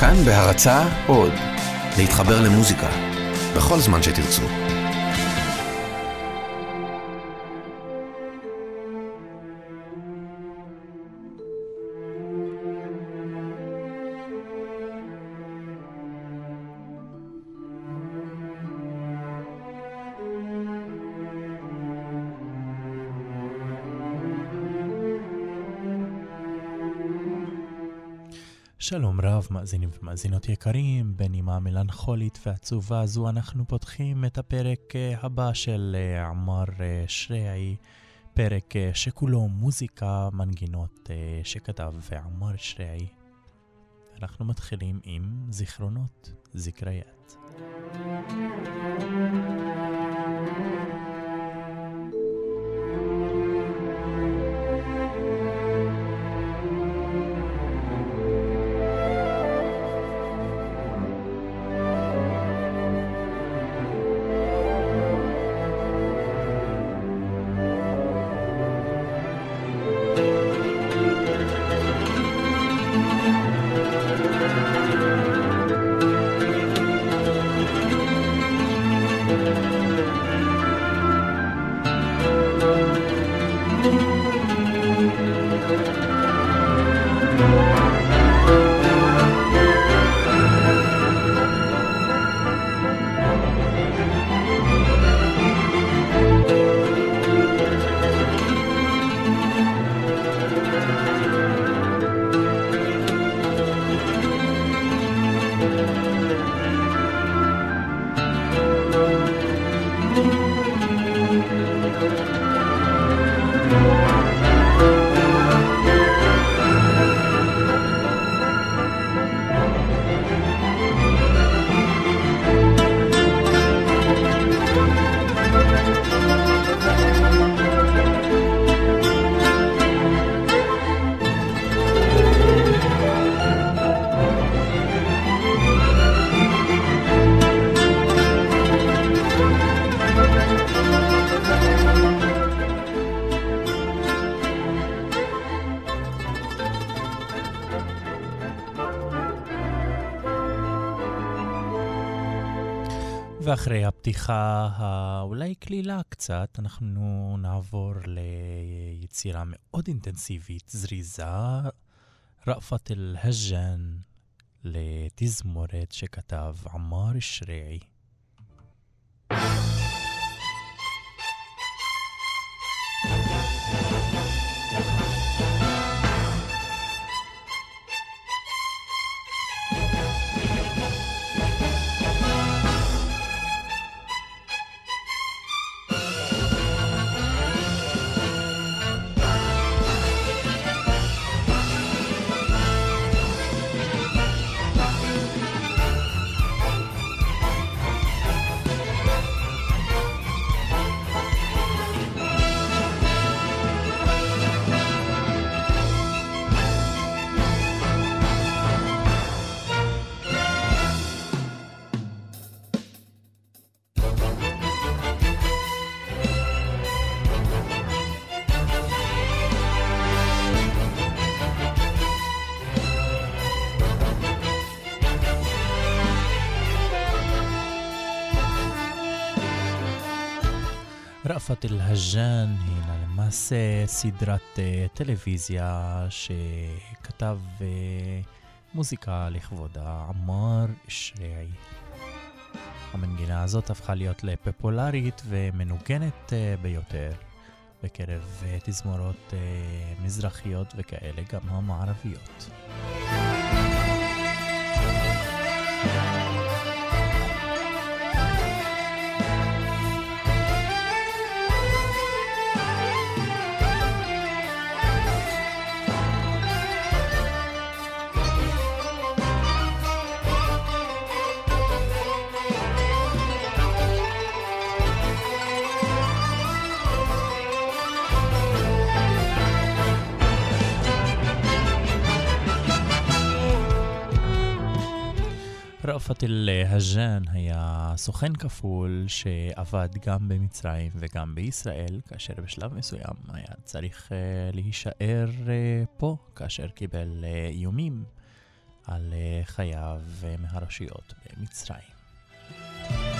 כאן בהרצה עוד, להתחבר למוזיקה, בכל זמן שתרצו. שלום רב, מאזינים ומאזינות יקרים, בנימה המלנכולית והעצובה הזו אנחנו פותחים את הפרק אה, הבא של אה, עמר אה, שריעי, פרק שכולו מוזיקה, מנגינות שכתב עמר שריעי. אנחנו מתחילים עם זיכרונות הפתיחה האולי קלילה קצת, אנחנו נעבור ליצירה מאוד אינטנסיבית, זריזה, רפת אל-הג'אן, לתזמורת שכתב עמר שריעי. רפת אל-הג'אן היא למעשה סדרת uh, טלוויזיה שכתב uh, מוזיקה לכבודה עמר שריעי. המנגינה הזאת הפכה להיות לפופולרית ומנוגנת uh, ביותר בקרב תזמורות מזרחיות וכאלה גם המערביות. ראפת אל-הג'אן היה סוכן כפול שעבד גם במצרים וגם בישראל, כאשר בשלב מסוים היה צריך uh, להישאר uh, פה, כאשר קיבל uh, איומים על חייו מהרשויות במצרים.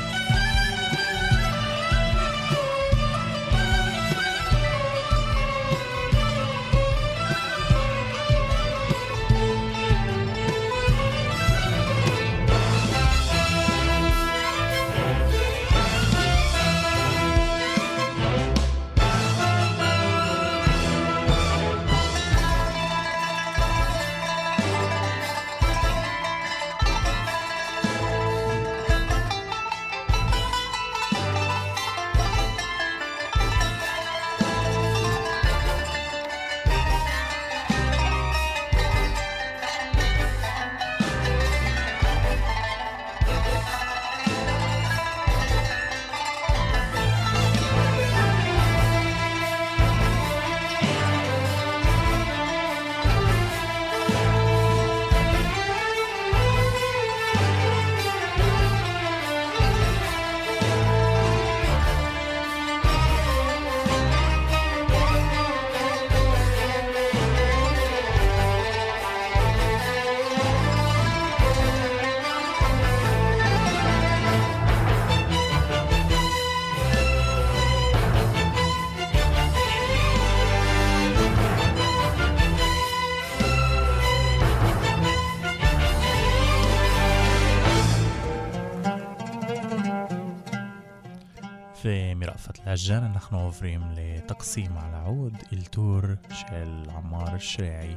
לאג'אן אנחנו עוברים לתקסים על העוד, אלתור של עמר שריעי.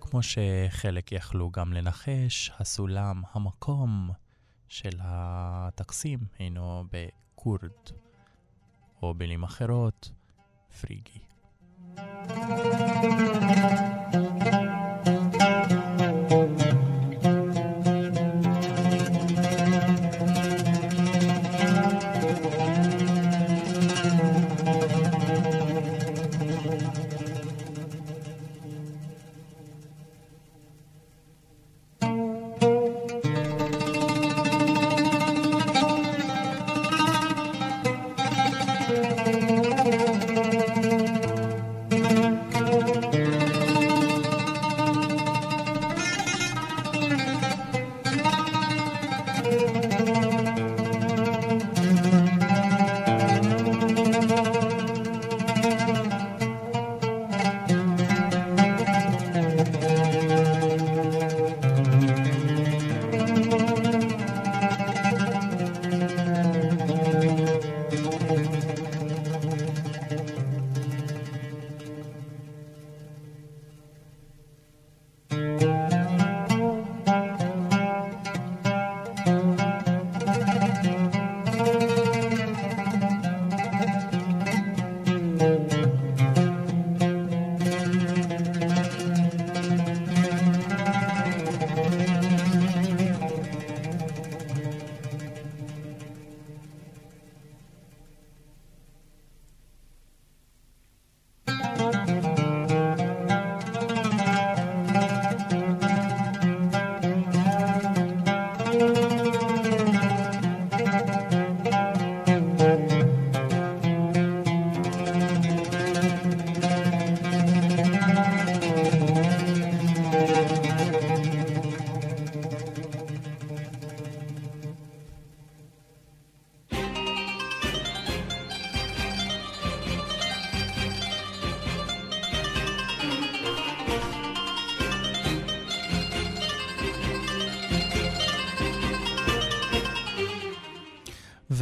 כמו שחלק יכלו גם לנחש, הסולם, המקום של הטקסים הינו בכורד, או במילים אחרות, פריגי. thank you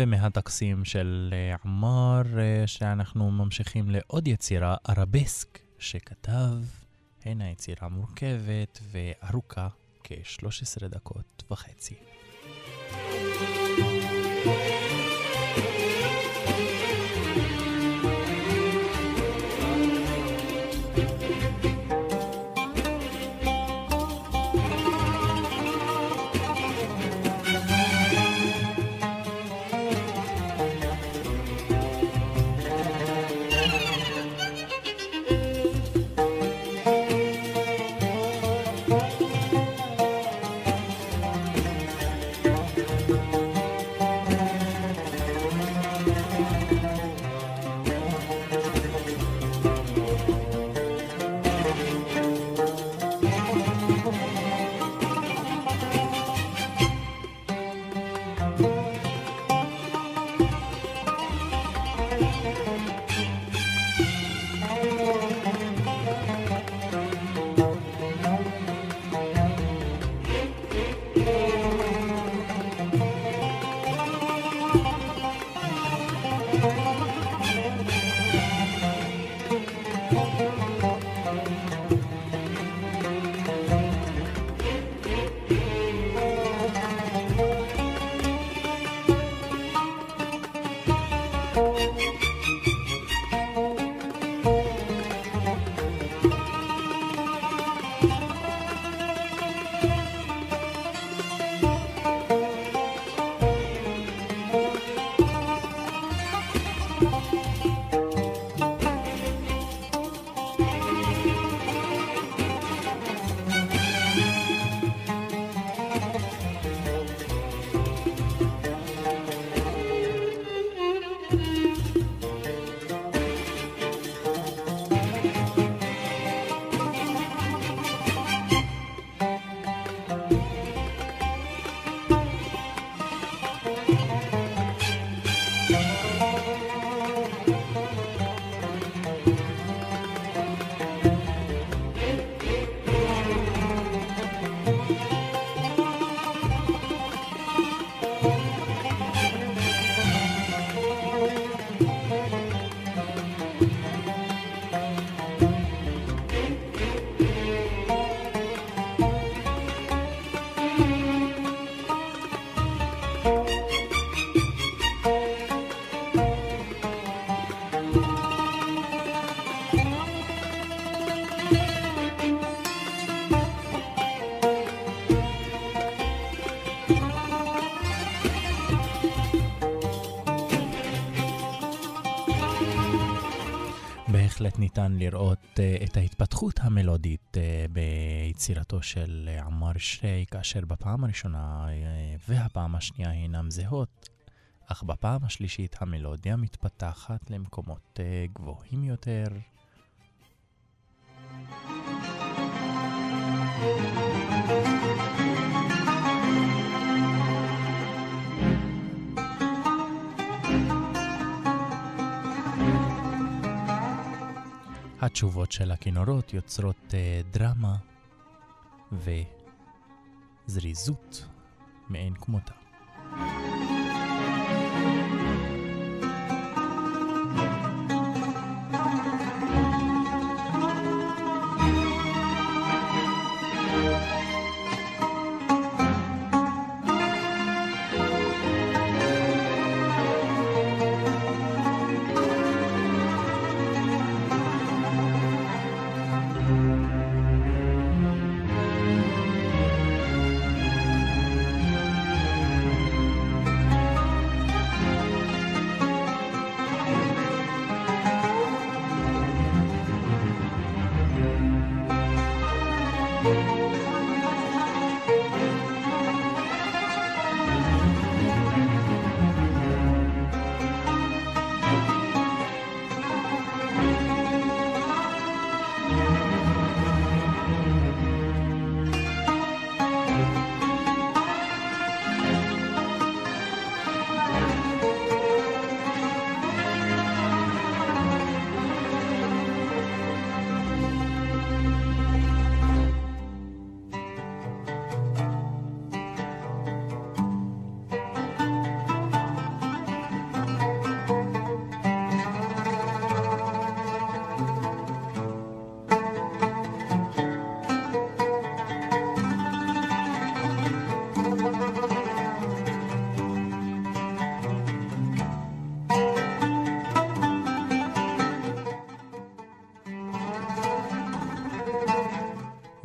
ומהטקסים של אה, עמר, אה, שאנחנו ממשיכים לעוד יצירה, ארבסק, שכתב, הנה יצירה מורכבת וארוכה, כ-13 דקות וחצי. בהחלט ניתן לראות את ההתפתחות המלודית ביצירתו של עמר שרי, כאשר בפעם הראשונה והפעם השנייה הינם זהות, אך בפעם השלישית המלודיה מתפתחת למקומות גבוהים יותר. התשובות של הכינורות יוצרות אה, דרמה וזריזות מאין כמותה.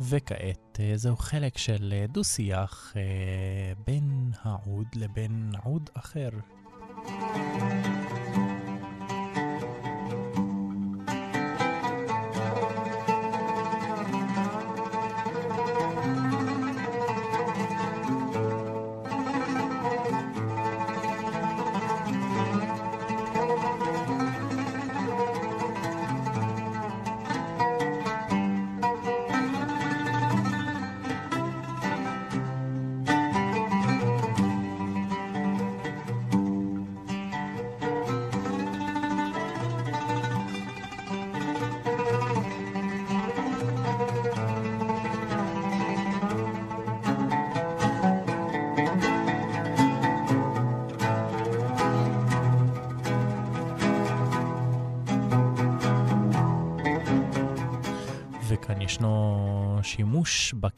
וכעת אה, זהו חלק של אה, דו-שיח אה, בין העוד לבין עוד אחר. שימוש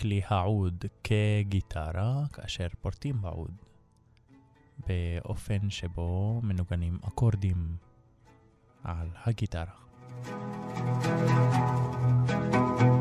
בכלי העוד כגיטרה כאשר פורטים בעוד באופן שבו מנוגנים אקורדים על הגיטרה. כמובן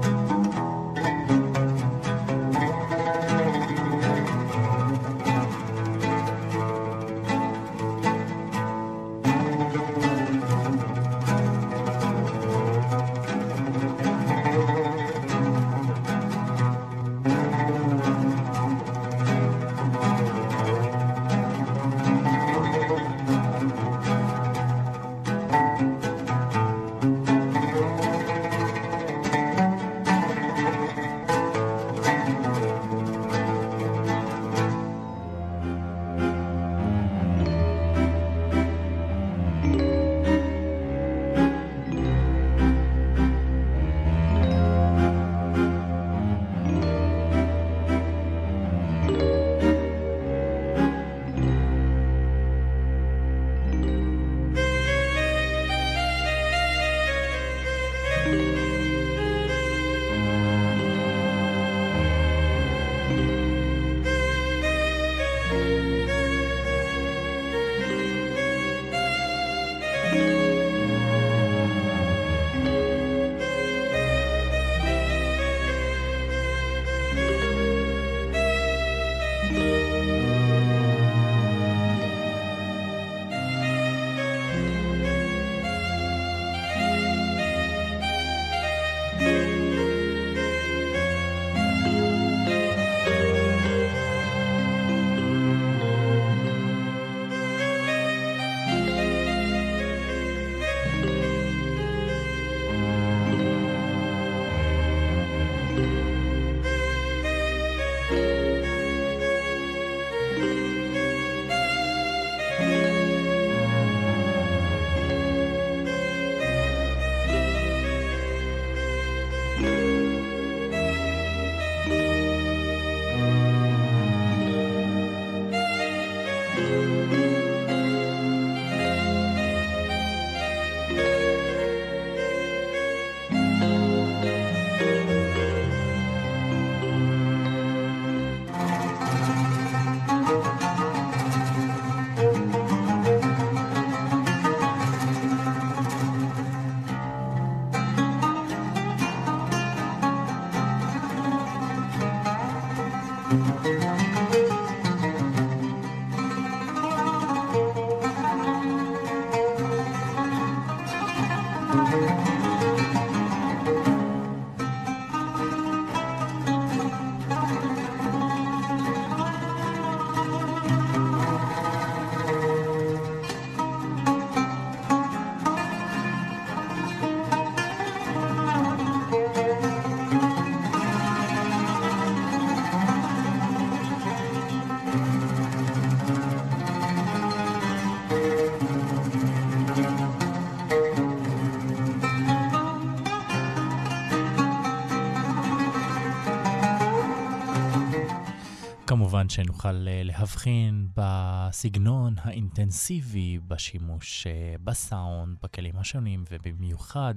שנוכל להבחין בסגנון האינטנסיבי, בשימוש בסאונד, בכלים השונים, ובמיוחד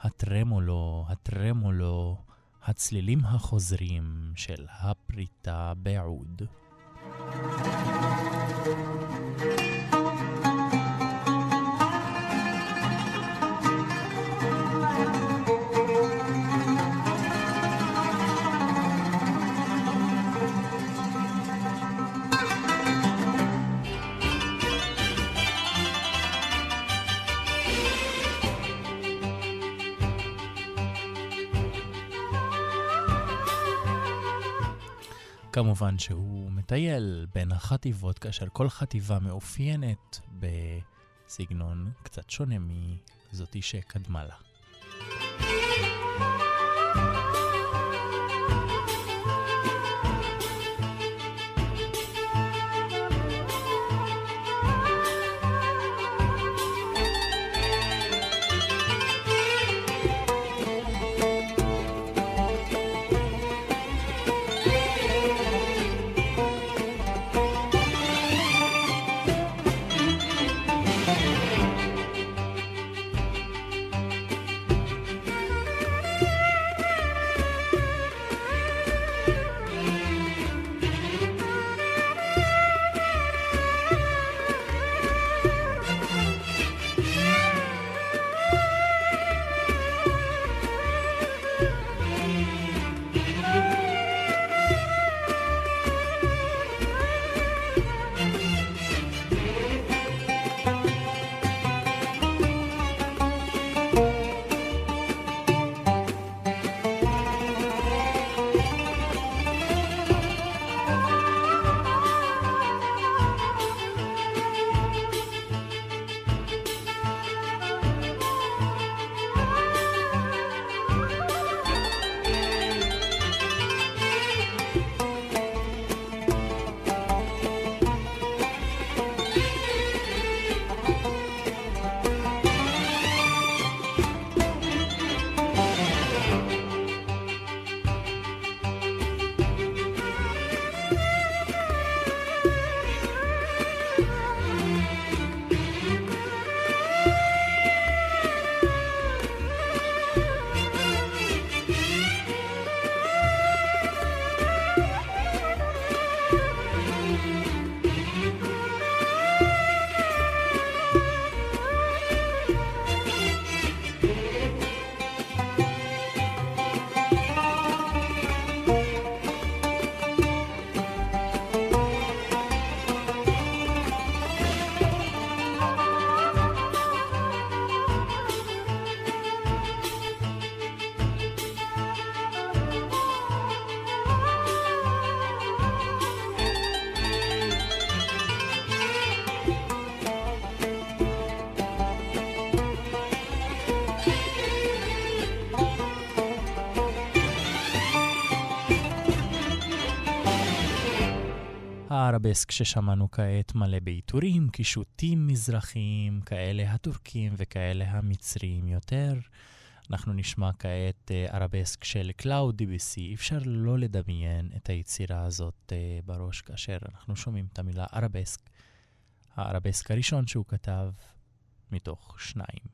הטרמולו, הטרמולו, הצלילים החוזרים של הפריטה בעוד. כמובן שהוא מטייל בין החטיבות, כאשר כל חטיבה מאופיינת בסגנון קצת שונה מזאתי שקדמה לה. הערבסק ששמענו כעת מלא בעיטורים, קישוטים מזרחיים, כאלה הטורקים וכאלה המצריים יותר. אנחנו נשמע כעת uh, ערבסק של קלוד דביסי. אפשר לא לדמיין את היצירה הזאת uh, בראש כאשר אנחנו שומעים את המילה ערבסק. הערבסק הראשון שהוא כתב מתוך שניים.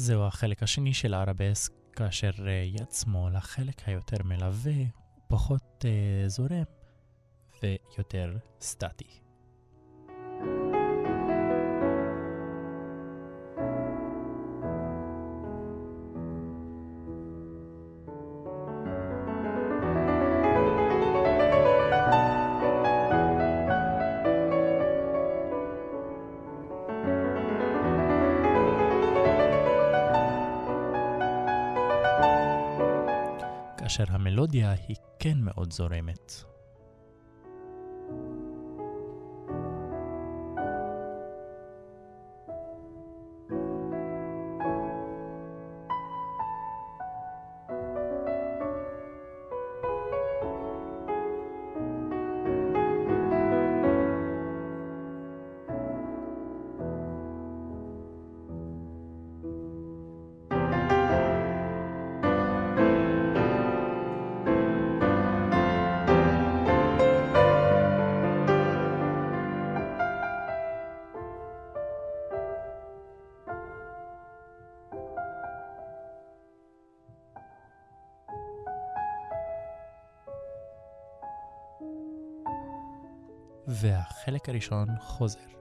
זהו החלק השני של הערבסק, כאשר אה, יד שמאל, החלק היותר מלווה, פחות uh, זורם ויותר סטטי. מאוד זורמת. והחלק הראשון חוזר.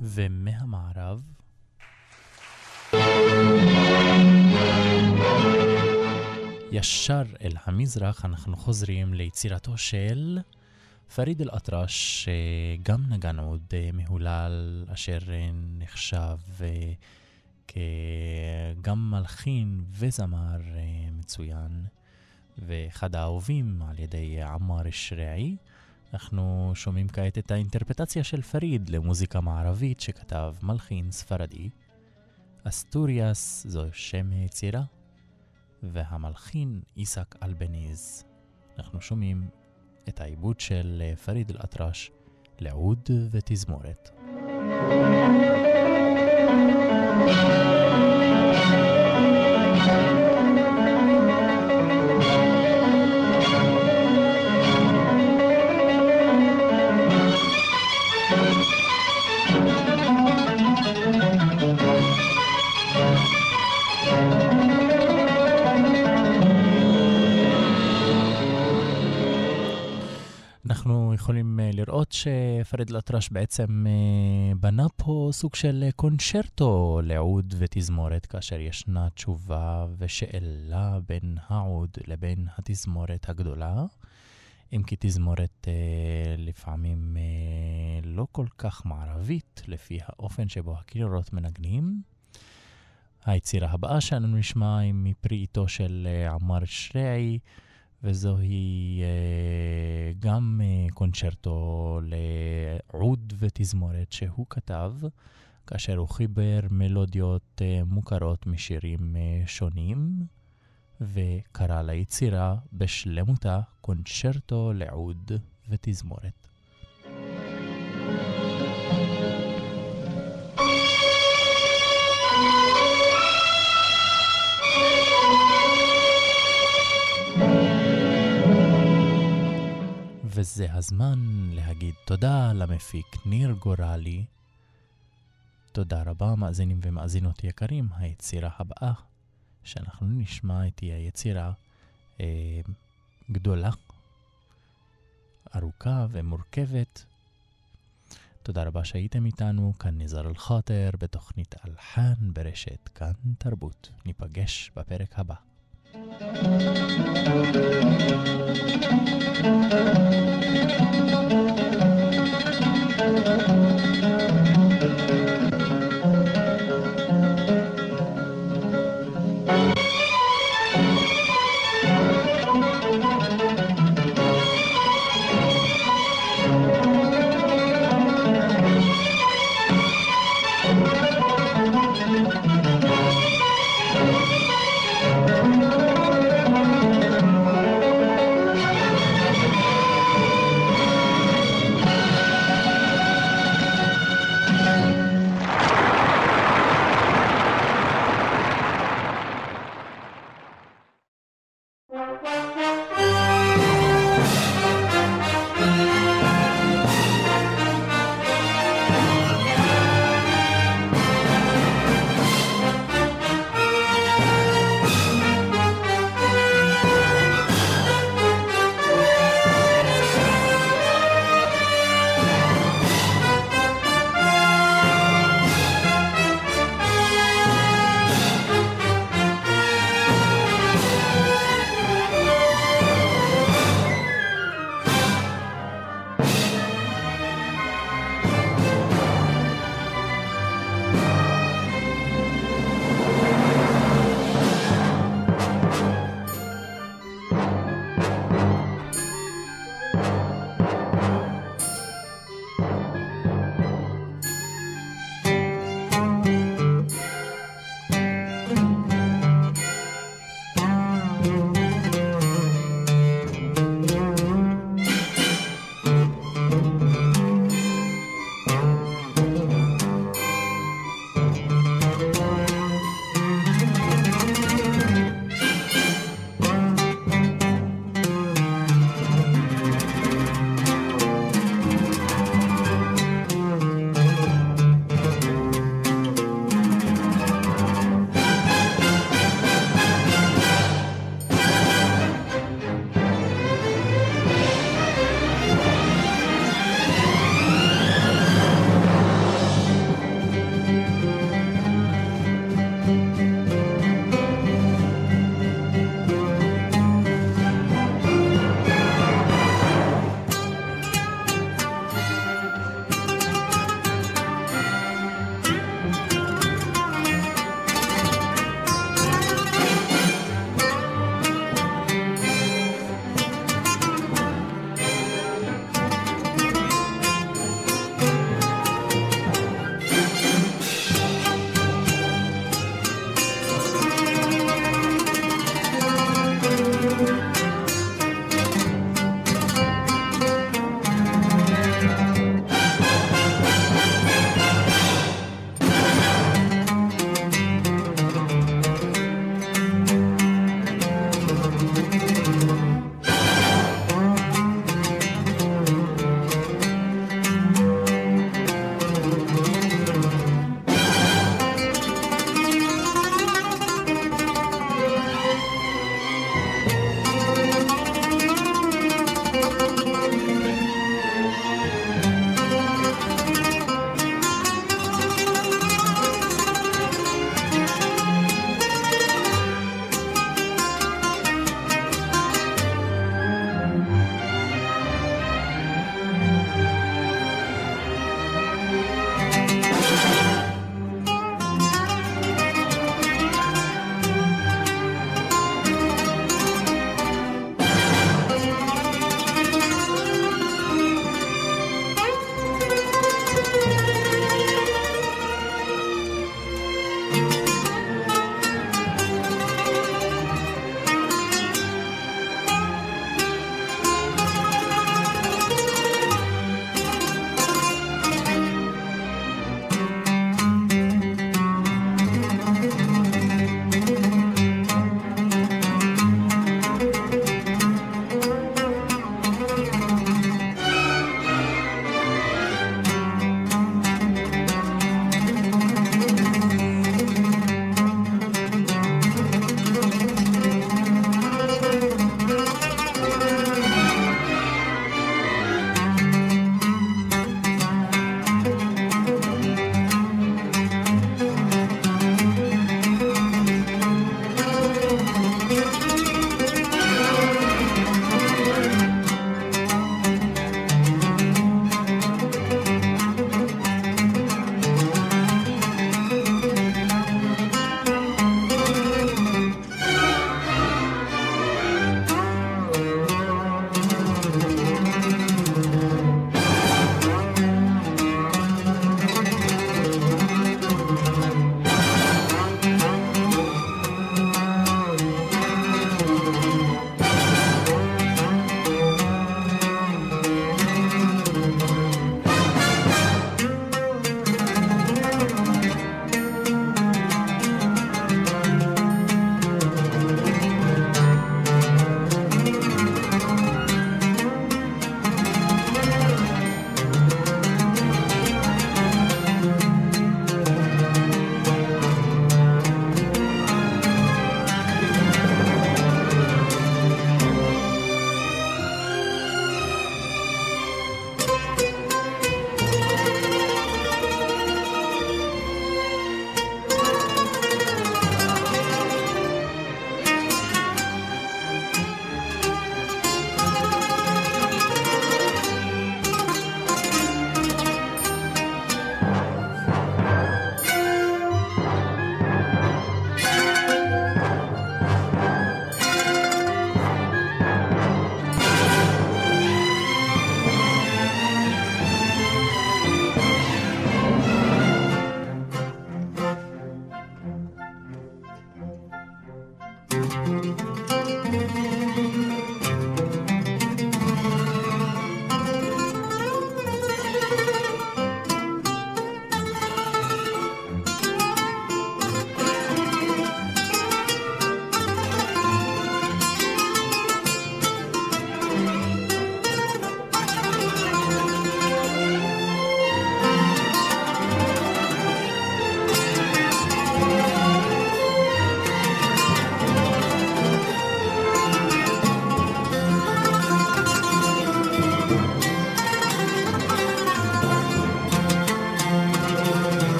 ומהמערב ישר אל המזרח אנחנו חוזרים ליצירתו של פריד אל-אטרש, שגם נגן עוד אה, מהולל, אשר אה, נחשב אה, כגם מלחין וזמר מצוין, ואחד האהובים על ידי עמאר שריעי. אנחנו שומעים כעת את האינטרפטציה של פריד למוזיקה מערבית שכתב מלחין ספרדי. אסטוריאס זו שם היצירה, והמלחין איסק אלבניז. אנחנו שומעים את העיבוד של פריד אל-אטרש לעוד ותזמורת. thank you יכולים אה, לראות שפריד לטרש בעצם אה, בנה פה סוג של קונצ'רטו לעוד ותזמורת, כאשר ישנה תשובה ושאלה בין העוד לבין התזמורת הגדולה. אם כי תזמורת אה, לפעמים אה, לא כל כך מערבית, לפי האופן שבו הקירות מנגנים. היצירה הבאה שאנו נשמע היא מפרי עטו של אה, עמר שריעי. וזוהי אה, גם אה, קונצ'רטו לעוד ותזמורת שהוא כתב, כאשר הוא חיבר מלודיות אה, מוכרות משירים שונים, וקרא ליצירה בשלמותה קונצ'רטו לעוד ותזמורת. וזה הזמן להגיד תודה למפיק ניר גורלי. תודה רבה, מאזינים ומאזינות יקרים. היצירה הבאה שאנחנו נשמע את היצירה אה, גדולה, ארוכה ומורכבת. תודה רבה שהייתם איתנו, כאן ניזר אל-חאטר בתוכנית אלחן ברשת כאן תרבות. ניפגש בפרק הבא. you